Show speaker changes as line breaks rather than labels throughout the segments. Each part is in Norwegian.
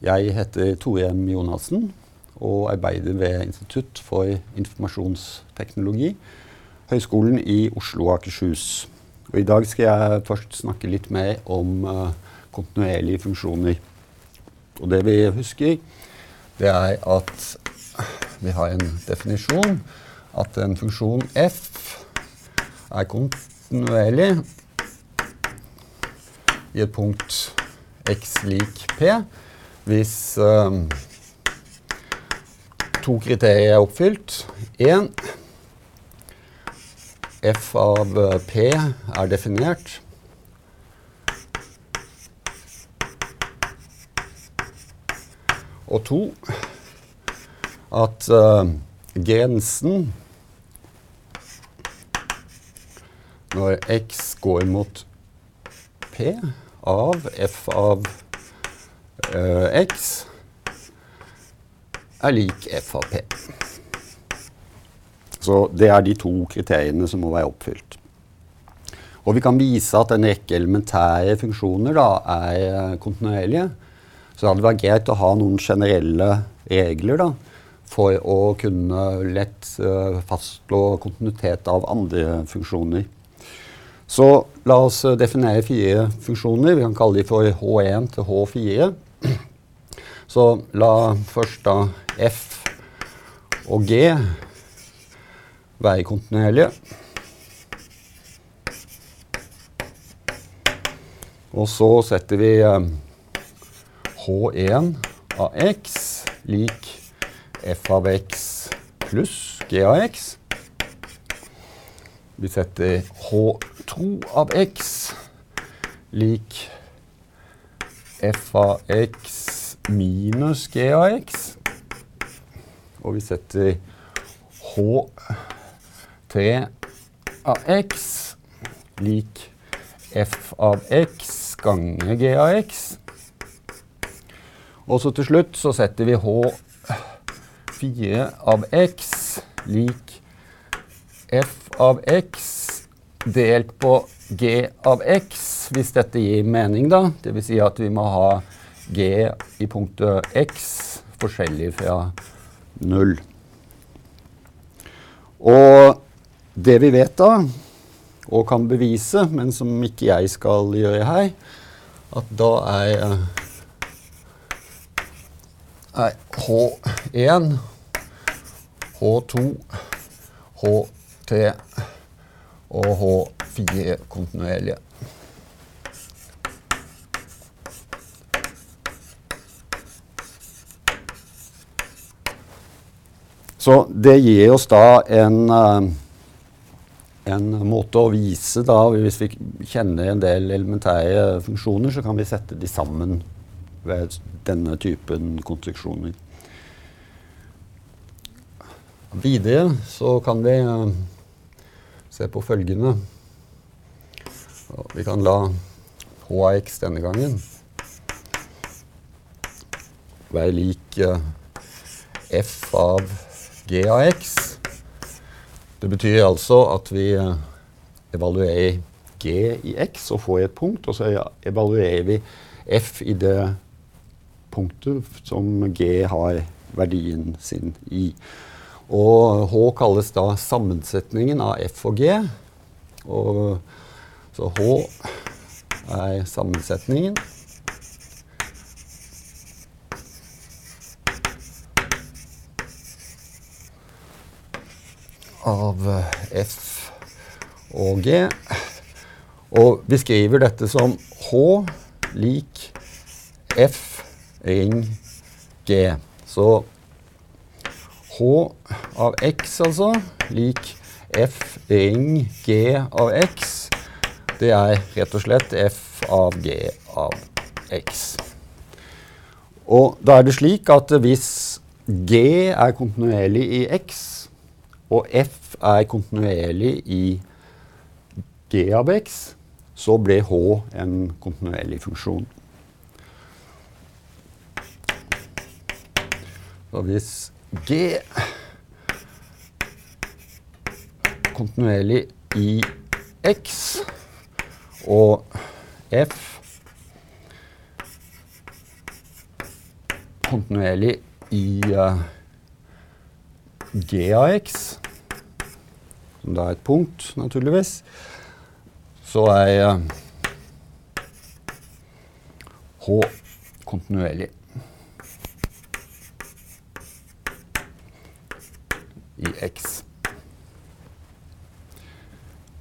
Jeg heter Tore M. Jonassen og arbeider ved Institutt for informasjonsteknologi, Høgskolen i Oslo og Akershus. Og I dag skal jeg først snakke litt mer om uh, kontinuerlige funksjoner. Og det vi husker, det er at vi har en definisjon at en funksjon f er kontinuerlig i et punkt x lik p hvis um, to kriterier er oppfylt. Én f av p er definert. Og to at uh, grensen når x går mot p av f av uh, x er lik f av p. Så det er de to kriteriene som må være oppfylt. Og vi kan vise at en rekke elementære funksjoner da, er eh, kontinuerlige. Så det hadde vært greit å ha noen generelle regler da, for å kunne lett uh, fastslå kontinuitet av andre funksjoner. Så la oss definere fire funksjoner. Vi kan kalle de for H1 til H4. Så la først da F og G være kontinuerlige. Og så setter vi H1 av x lik f av x pluss g av x. Vi setter H2 av x lik f av x minus g av x. Og vi setter h3 av x lik f av x ganger g av x. Og så til slutt så setter vi h4 av x lik f av x delt på g av x, hvis dette gir mening, da. Dvs. Si at vi må ha g i punktet x forskjellig fra null. Og det vi vet da, og kan bevise, men som ikke jeg skal gjøre her, at da er, er H1, H2, H3 og H4 kontinuerlige. Så det gir oss da en, eh, en måte å vise da, Hvis vi kjenner en del elementære funksjoner, så kan vi sette de sammen ved denne typen konstruksjoner. Videre så kan vi uh, se på følgende. Vi kan la HAX denne gangen være lik uh, f av g av x. Det betyr altså at vi eh, evaluerer g i x og får et punkt, og så evaluerer vi f i det punktet som g har verdien sin i. Og h kalles da sammensetningen av f og g. Og så h er sammensetningen. Av eh, F og G. Og vi skriver dette som H lik F ring G. Så H av X, altså, lik F ring G av X. Det er rett og slett F av G av X. Og da er det slik at hvis G er kontinuerlig i X, og f er kontinuerlig i g av x, så blir h en kontinuerlig funksjon. Så hvis g kontinuerlig i x og f kontinuerlig i uh, g av x, som da er et punkt, naturligvis, så er uh, h kontinuerlig i x.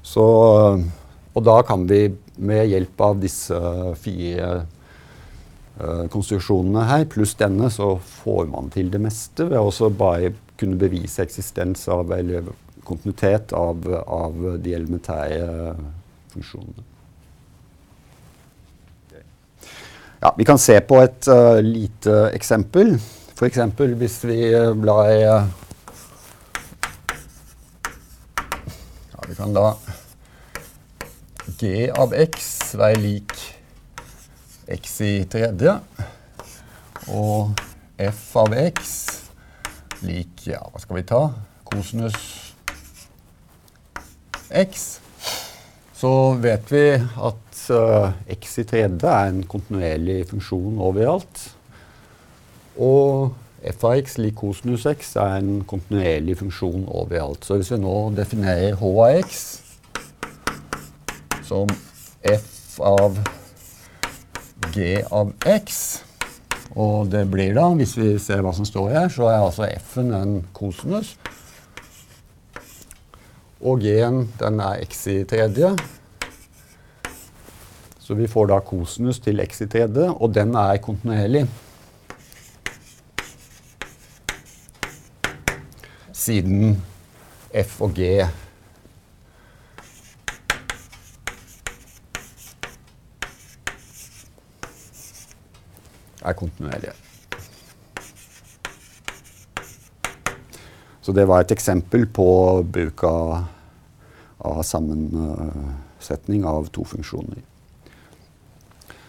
Så, og da kan vi med hjelp av disse fire uh, konstruksjonene her, pluss denne, så får man til det meste ved å bare kunne bevise eksistens av eller kontinuitet av, av de elementære funksjonene. Ja, vi kan se på et uh, lite eksempel. F.eks. hvis vi blar uh, ja, Vi kan da g av x være lik x i tredje. Og f av x lik ja, hva skal vi ta? Kosinus x. Så vet vi at uh, x i tredje er en kontinuerlig funksjon overalt. Og f av x lik kosinus x er en kontinuerlig funksjon overalt. Så hvis vi nå definerer h av x som f av g av x. Og det blir da, hvis vi ser hva som står her, så er altså f-en en kosinus. Og g-en den er x i tredje. Så vi får da kosinus til x i tredje, og den er kontinuerlig. Siden f og g er kontinuerlige. Så det var et eksempel på bruk av, av sammensetning av to funksjoner.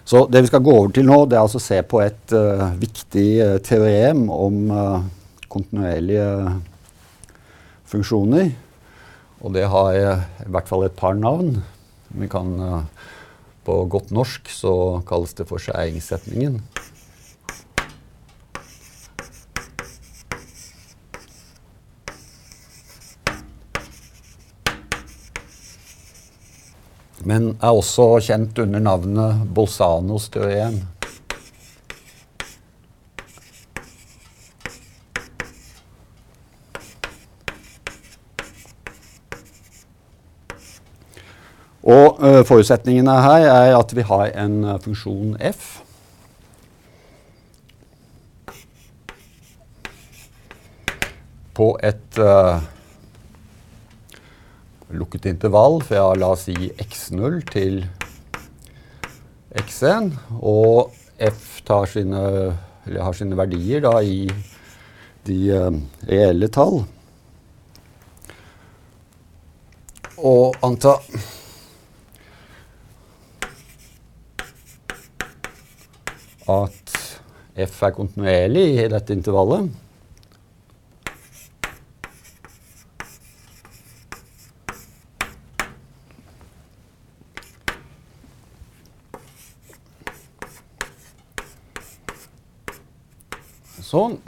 Så det vi skal gå over til nå, det er altså å se på et uh, viktig uh, teorem om uh, kontinuerlige funksjoner. Og det har i hvert fall et par navn. Vi kan, på godt norsk så kalles det for skjæringssetningen. Men er også kjent under navnet Bolzanos teorem. Og uh, Forutsetningene her er at vi har en uh, funksjon f. På et uh, lukket intervall fra la oss si x0 til x1. Og f sine, har sine verdier da i de uh, reelle tall. Og anta at f er kontinuerlig i dette intervallet. Sånn.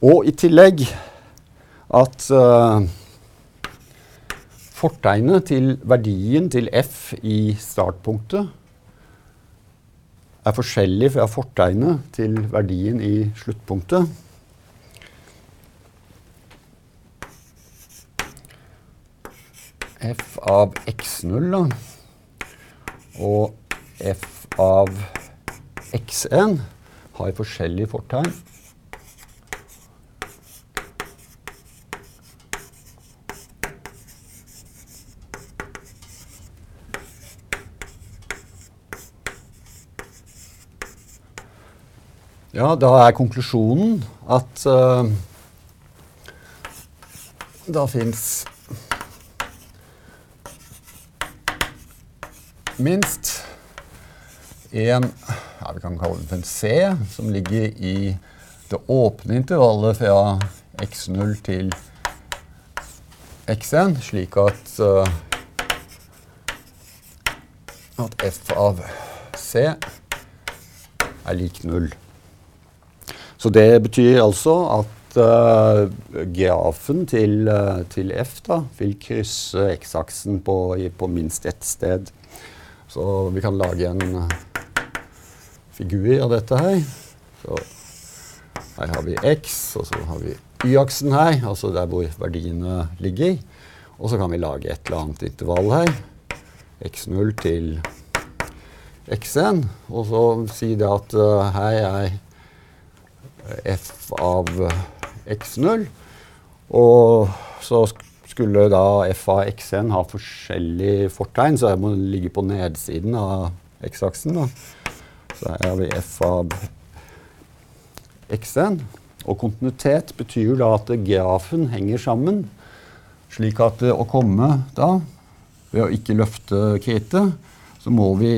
Og i tillegg at uh, fortegnet til verdien til f i startpunktet er forskjellig fra fortegnet til verdien i sluttpunktet. f av x0 da, og f av x1 har forskjellige fortegn. Ja, da er konklusjonen at uh, da fins minst én ja, vi kan kalle den for en C, som ligger i det åpne intervallet fra x0 til x1, slik at, uh, at f av c er lik null. Så det betyr altså at uh, grafen til, uh, til, F da, vil krysse X-aksen på, på, minst ett sted. Så vi kan lage en figur av dette her. Så her har vi X, og så har vi Y-aksen her, altså der hvor verdiene ligger. Og så kan vi lage et eller annet intervall her. X0 til X1. Og så si det at uh, her er f av x0. Og så skulle da f av x1 ha forskjellig fortegn, så jeg må ligge på nedsiden av x-aksen. Så her har vi f av x1. Og kontinuitet betyr da at grafen henger sammen, slik at å komme da, ved å ikke løfte krittet, så må vi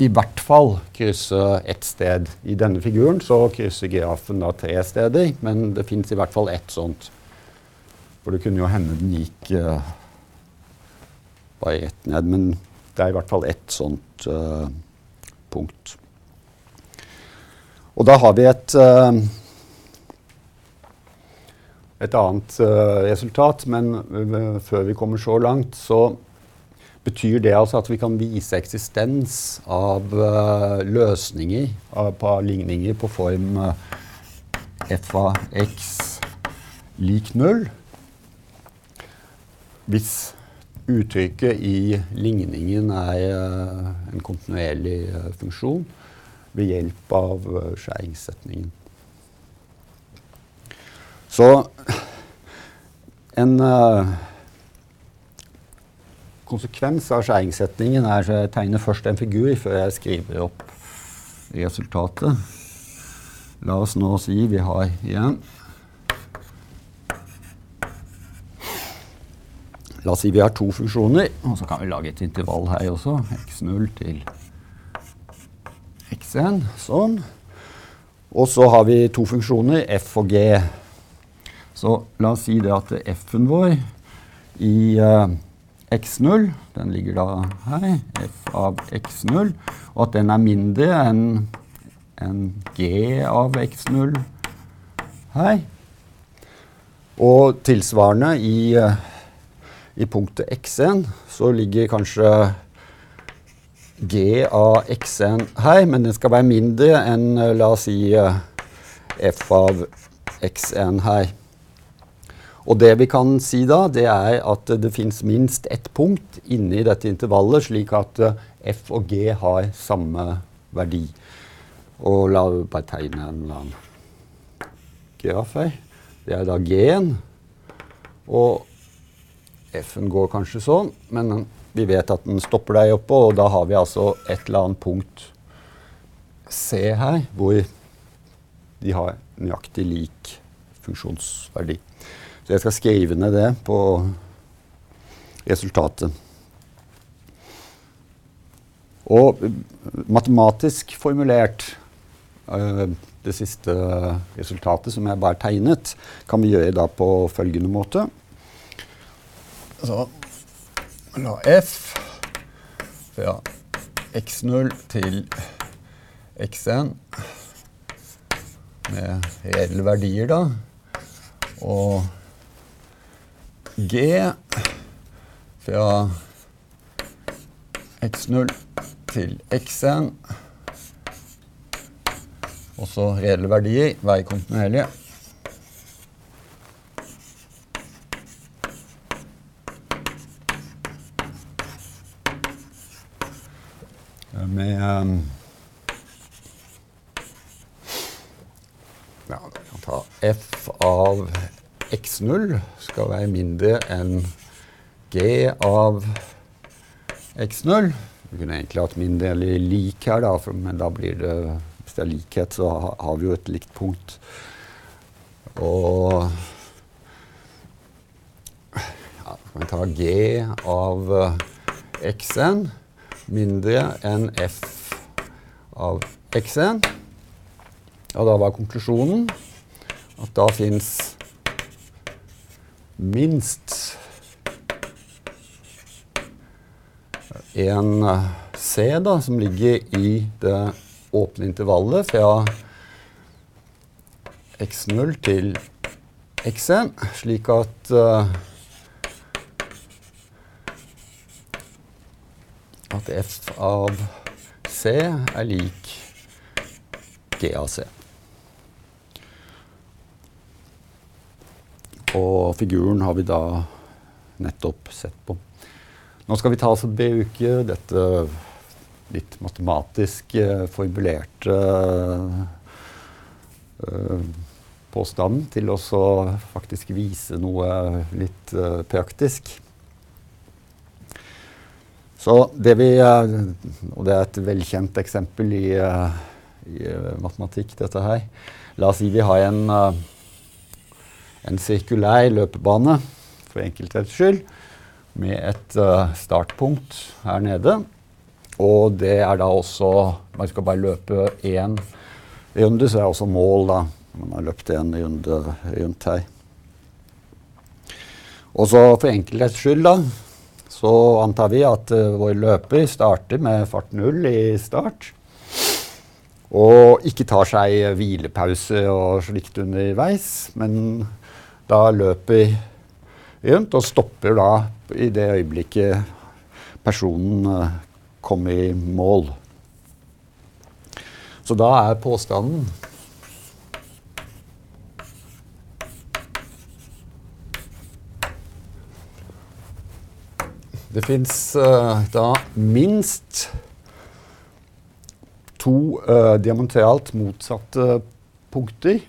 i hvert fall krysse ett sted. I denne figuren så krysser grafen da tre steder, men det fins i hvert fall ett sånt. For det kunne jo hende den gikk uh, bare rett ned, men det er i hvert fall ett sånt uh, punkt. Og da har vi et, uh, et annet uh, resultat, men før vi kommer så langt, så betyr det altså at vi kan vise eksistens av løsninger av, på ligninger på form f av x lik null. Hvis uttrykket i ligningen er en kontinuerlig funksjon ved hjelp av uh, skjæringssetningen. Så en konsekvens av skjæringssetningen er at jeg tegner først en figur før jeg skriver opp resultatet. La oss nå si vi har igjen La oss si vi har to funksjoner, og så kan vi lage et intervall her også. x0 til x1. Sånn. Og så har vi to funksjoner, f og g. Så la oss si det at f-en vår i uh, x0, den ligger da her, f av x0, og at den er mindre enn en g av x0 her. Og tilsvarende i, uh, i punktet x1 så ligger kanskje g av x1 her, men den skal være mindre enn eh, la oss si eh, f av x1 her. Og det vi kan si da, det er at det fins minst ett punkt inni dette intervallet, slik at eh, f og g har samme verdi. Og la oss bare tegne en eller annen graf her. Det er da g-en. Og f-en går kanskje sånn, men vi vet at den stopper deg oppå, og da har vi altså et eller annet punkt C her, hvor de har nøyaktig lik funksjonsverdi. Så jeg skal skrive ned det på resultatet. Og matematisk formulert uh, det siste resultatet som jeg bare tegnet, kan vi gjøre da på følgende måte. Så la f. Fra x0 til x1 med reelle verdier, da. Og g. Fra x0 til x1 også reelle verdier, være med um, ja, Vi kan ta f av x0 skal være mindre enn g av x0. Vi kunne egentlig hatt mindre eller lik her, da, for, men da blir det hvis det er likhet, så har vi jo et likt punkt. Og ja, kan vi ta g av x1 mindre enn f av x1. Og da var konklusjonen at da fins minst en C da, som ligger i det åpne intervallet fra x0 til x1, slik at at f av c er lik g av c. Og figuren har vi da nettopp sett på. Nå skal vi ta oss og bruke dette litt matematisk uh, formulerte uh, påstanden til å faktisk vise noe litt uh, praktisk. Så det vi Og det er et velkjent eksempel i, i matematikk, dette her. La oss si vi har en, en sirkulær løpebane, for enkelthets skyld, med et startpunkt her nede. Og det er da også Man skal bare løpe én runde, så er det også mål, da. Man har løpt en runde rundt her. Og så for enkelhets skyld, da, så antar vi at uh, vår løper starter med fart null i start. Og ikke tar seg hvilepause og slikt underveis, men da løper rundt og stopper da i det øyeblikket personen uh, komme i mål. Så da er påstanden Det fins uh, da minst to uh, diametralt motsatte punkter.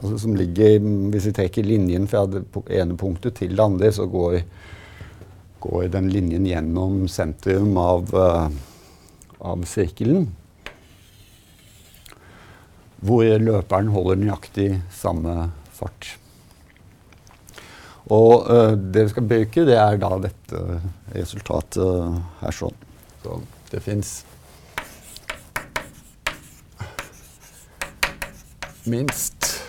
Altså som ligger, Hvis vi trekker linjen fra det ene punktet til det andre, så går går den linjen gjennom sentrum av, uh, av sirkelen. Hvor løperen holder nøyaktig samme fart. Og uh, det vi skal bruke, det er da dette resultatet her sånn. Så det fins minst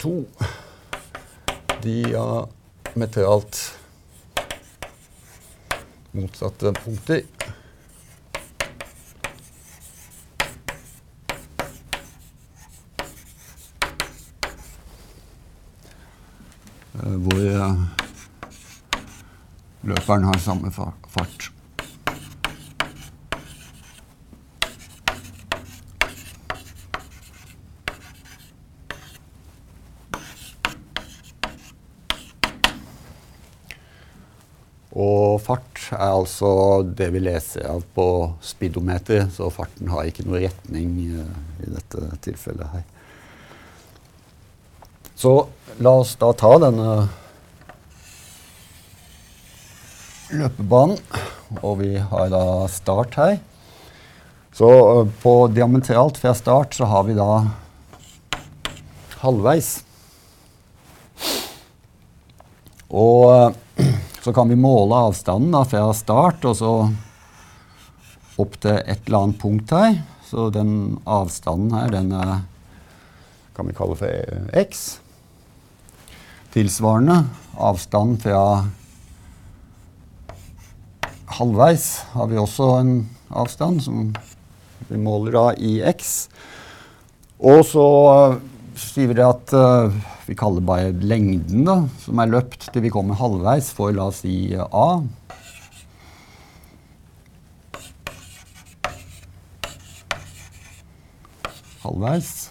to diametralt motsatte punkter. Løperen har samme fart. Og fart er altså det vi leser av på speedometer, så farten har ikke noe retning uh, i dette tilfellet her. Så la oss da ta denne løpebanen, og vi har da start her. Så uh, på diametralt fra start så har vi da halvveis. Og uh, så kan vi måle avstanden da, fra start og så opp til et eller annet punkt her. Så den avstanden her, den er, kan vi kalle for x. Tilsvarende avstand fra halvveis har vi også en avstand som vi måler da i x. Og så sier vi at uh, vi kaller bare lengden da, som er løpt til vi kommer halvveis for la oss si A. Halvveis.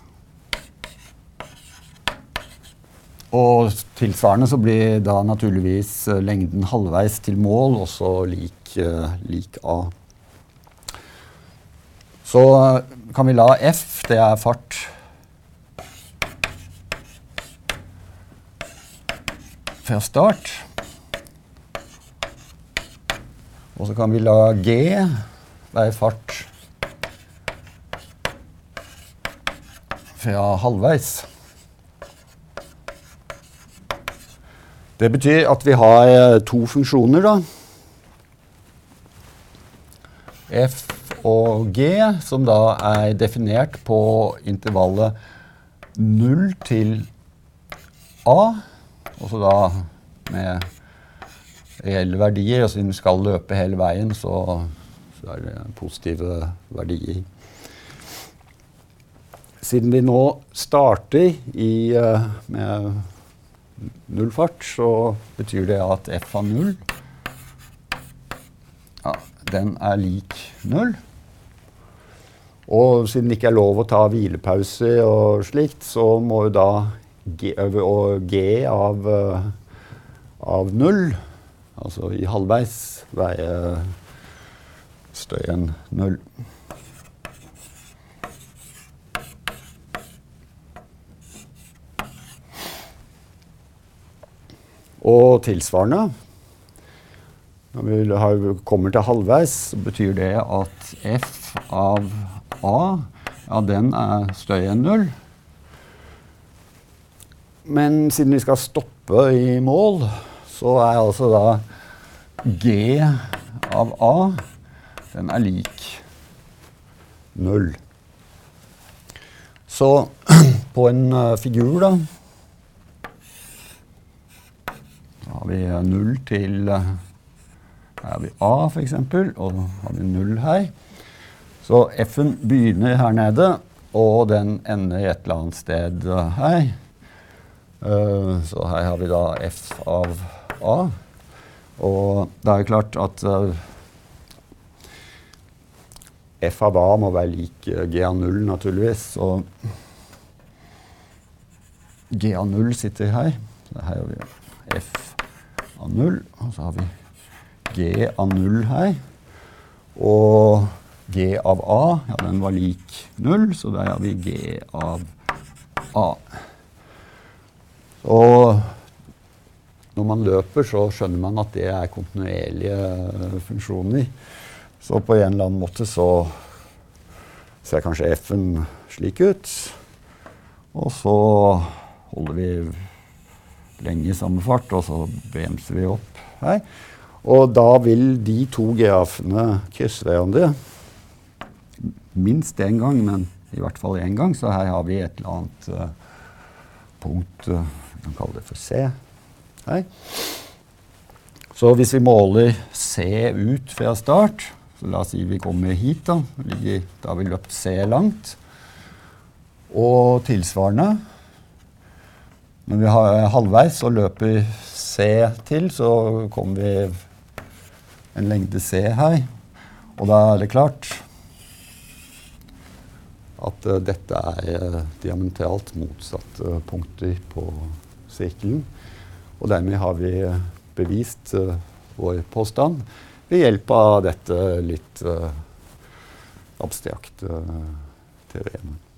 Og tilsvarende så blir da naturligvis eh, lengden halvveis til mål også lik, uh, lik A. Så kan vi la F, det er fart fra start. Og så kan vi la G være fart fra halvveis. Det betyr at vi har eh, to funksjoner, da. F og G, som da er definert på intervallet 0 til A. Også da med reelle verdier. Og siden vi skal løpe hele veien, så, så er det positive verdier. siden vi nå starter i, uh, med null fart, så betyr det at f av null ja, den er lik null. Og siden det ikke er lov å ta hvilepause og slikt, så må jo da G, G av, av null, altså i halvveis, veie støyen null. Og tilsvarende Når vi kommer til halvveis, så betyr det at f av a, ja, den er større enn null. Men siden vi skal stoppe i mål, så er altså da g av a den er lik null. Så på en uh, figur, da har vi 0 til Her har vi A, f.eks., og har vi null her. Så F-en begynner her nede, og den ender et eller annet sted her. Uh, så her har vi da F av A. Og det er jo klart at uh, F av A må være lik G av 0, naturligvis. Så G av 0 sitter her. Så her har vi F av 0. Og så har vi G av 0 her. Og G av A, ja, den var lik 0, så der har vi G av A. Og når man løper, så skjønner man at det er kontinuerlige funksjoner. Så på en eller annen måte så ser kanskje F-en slik ut. Og så holder vi lenge i samme fart, og så bremser vi opp her. Og da vil de to GAF-ene krysse hverandre minst én gang, men i hvert fall én gang. Så her har vi et eller annet uh, punkt uh, Vi kan kalle det for C. Her. Så hvis vi måler C ut fra start, så la oss si vi kommer hit, da. Da har vi løpt C langt. Og tilsvarende når vi har halvveis og løper C til, så kommer vi en lengde C her. Og da er det klart at uh, dette er uh, diametralt motsatte uh, punkter på sirkelen. Og dermed har vi bevist vår påstand ved hjelp av dette litt abstrakte teoremet.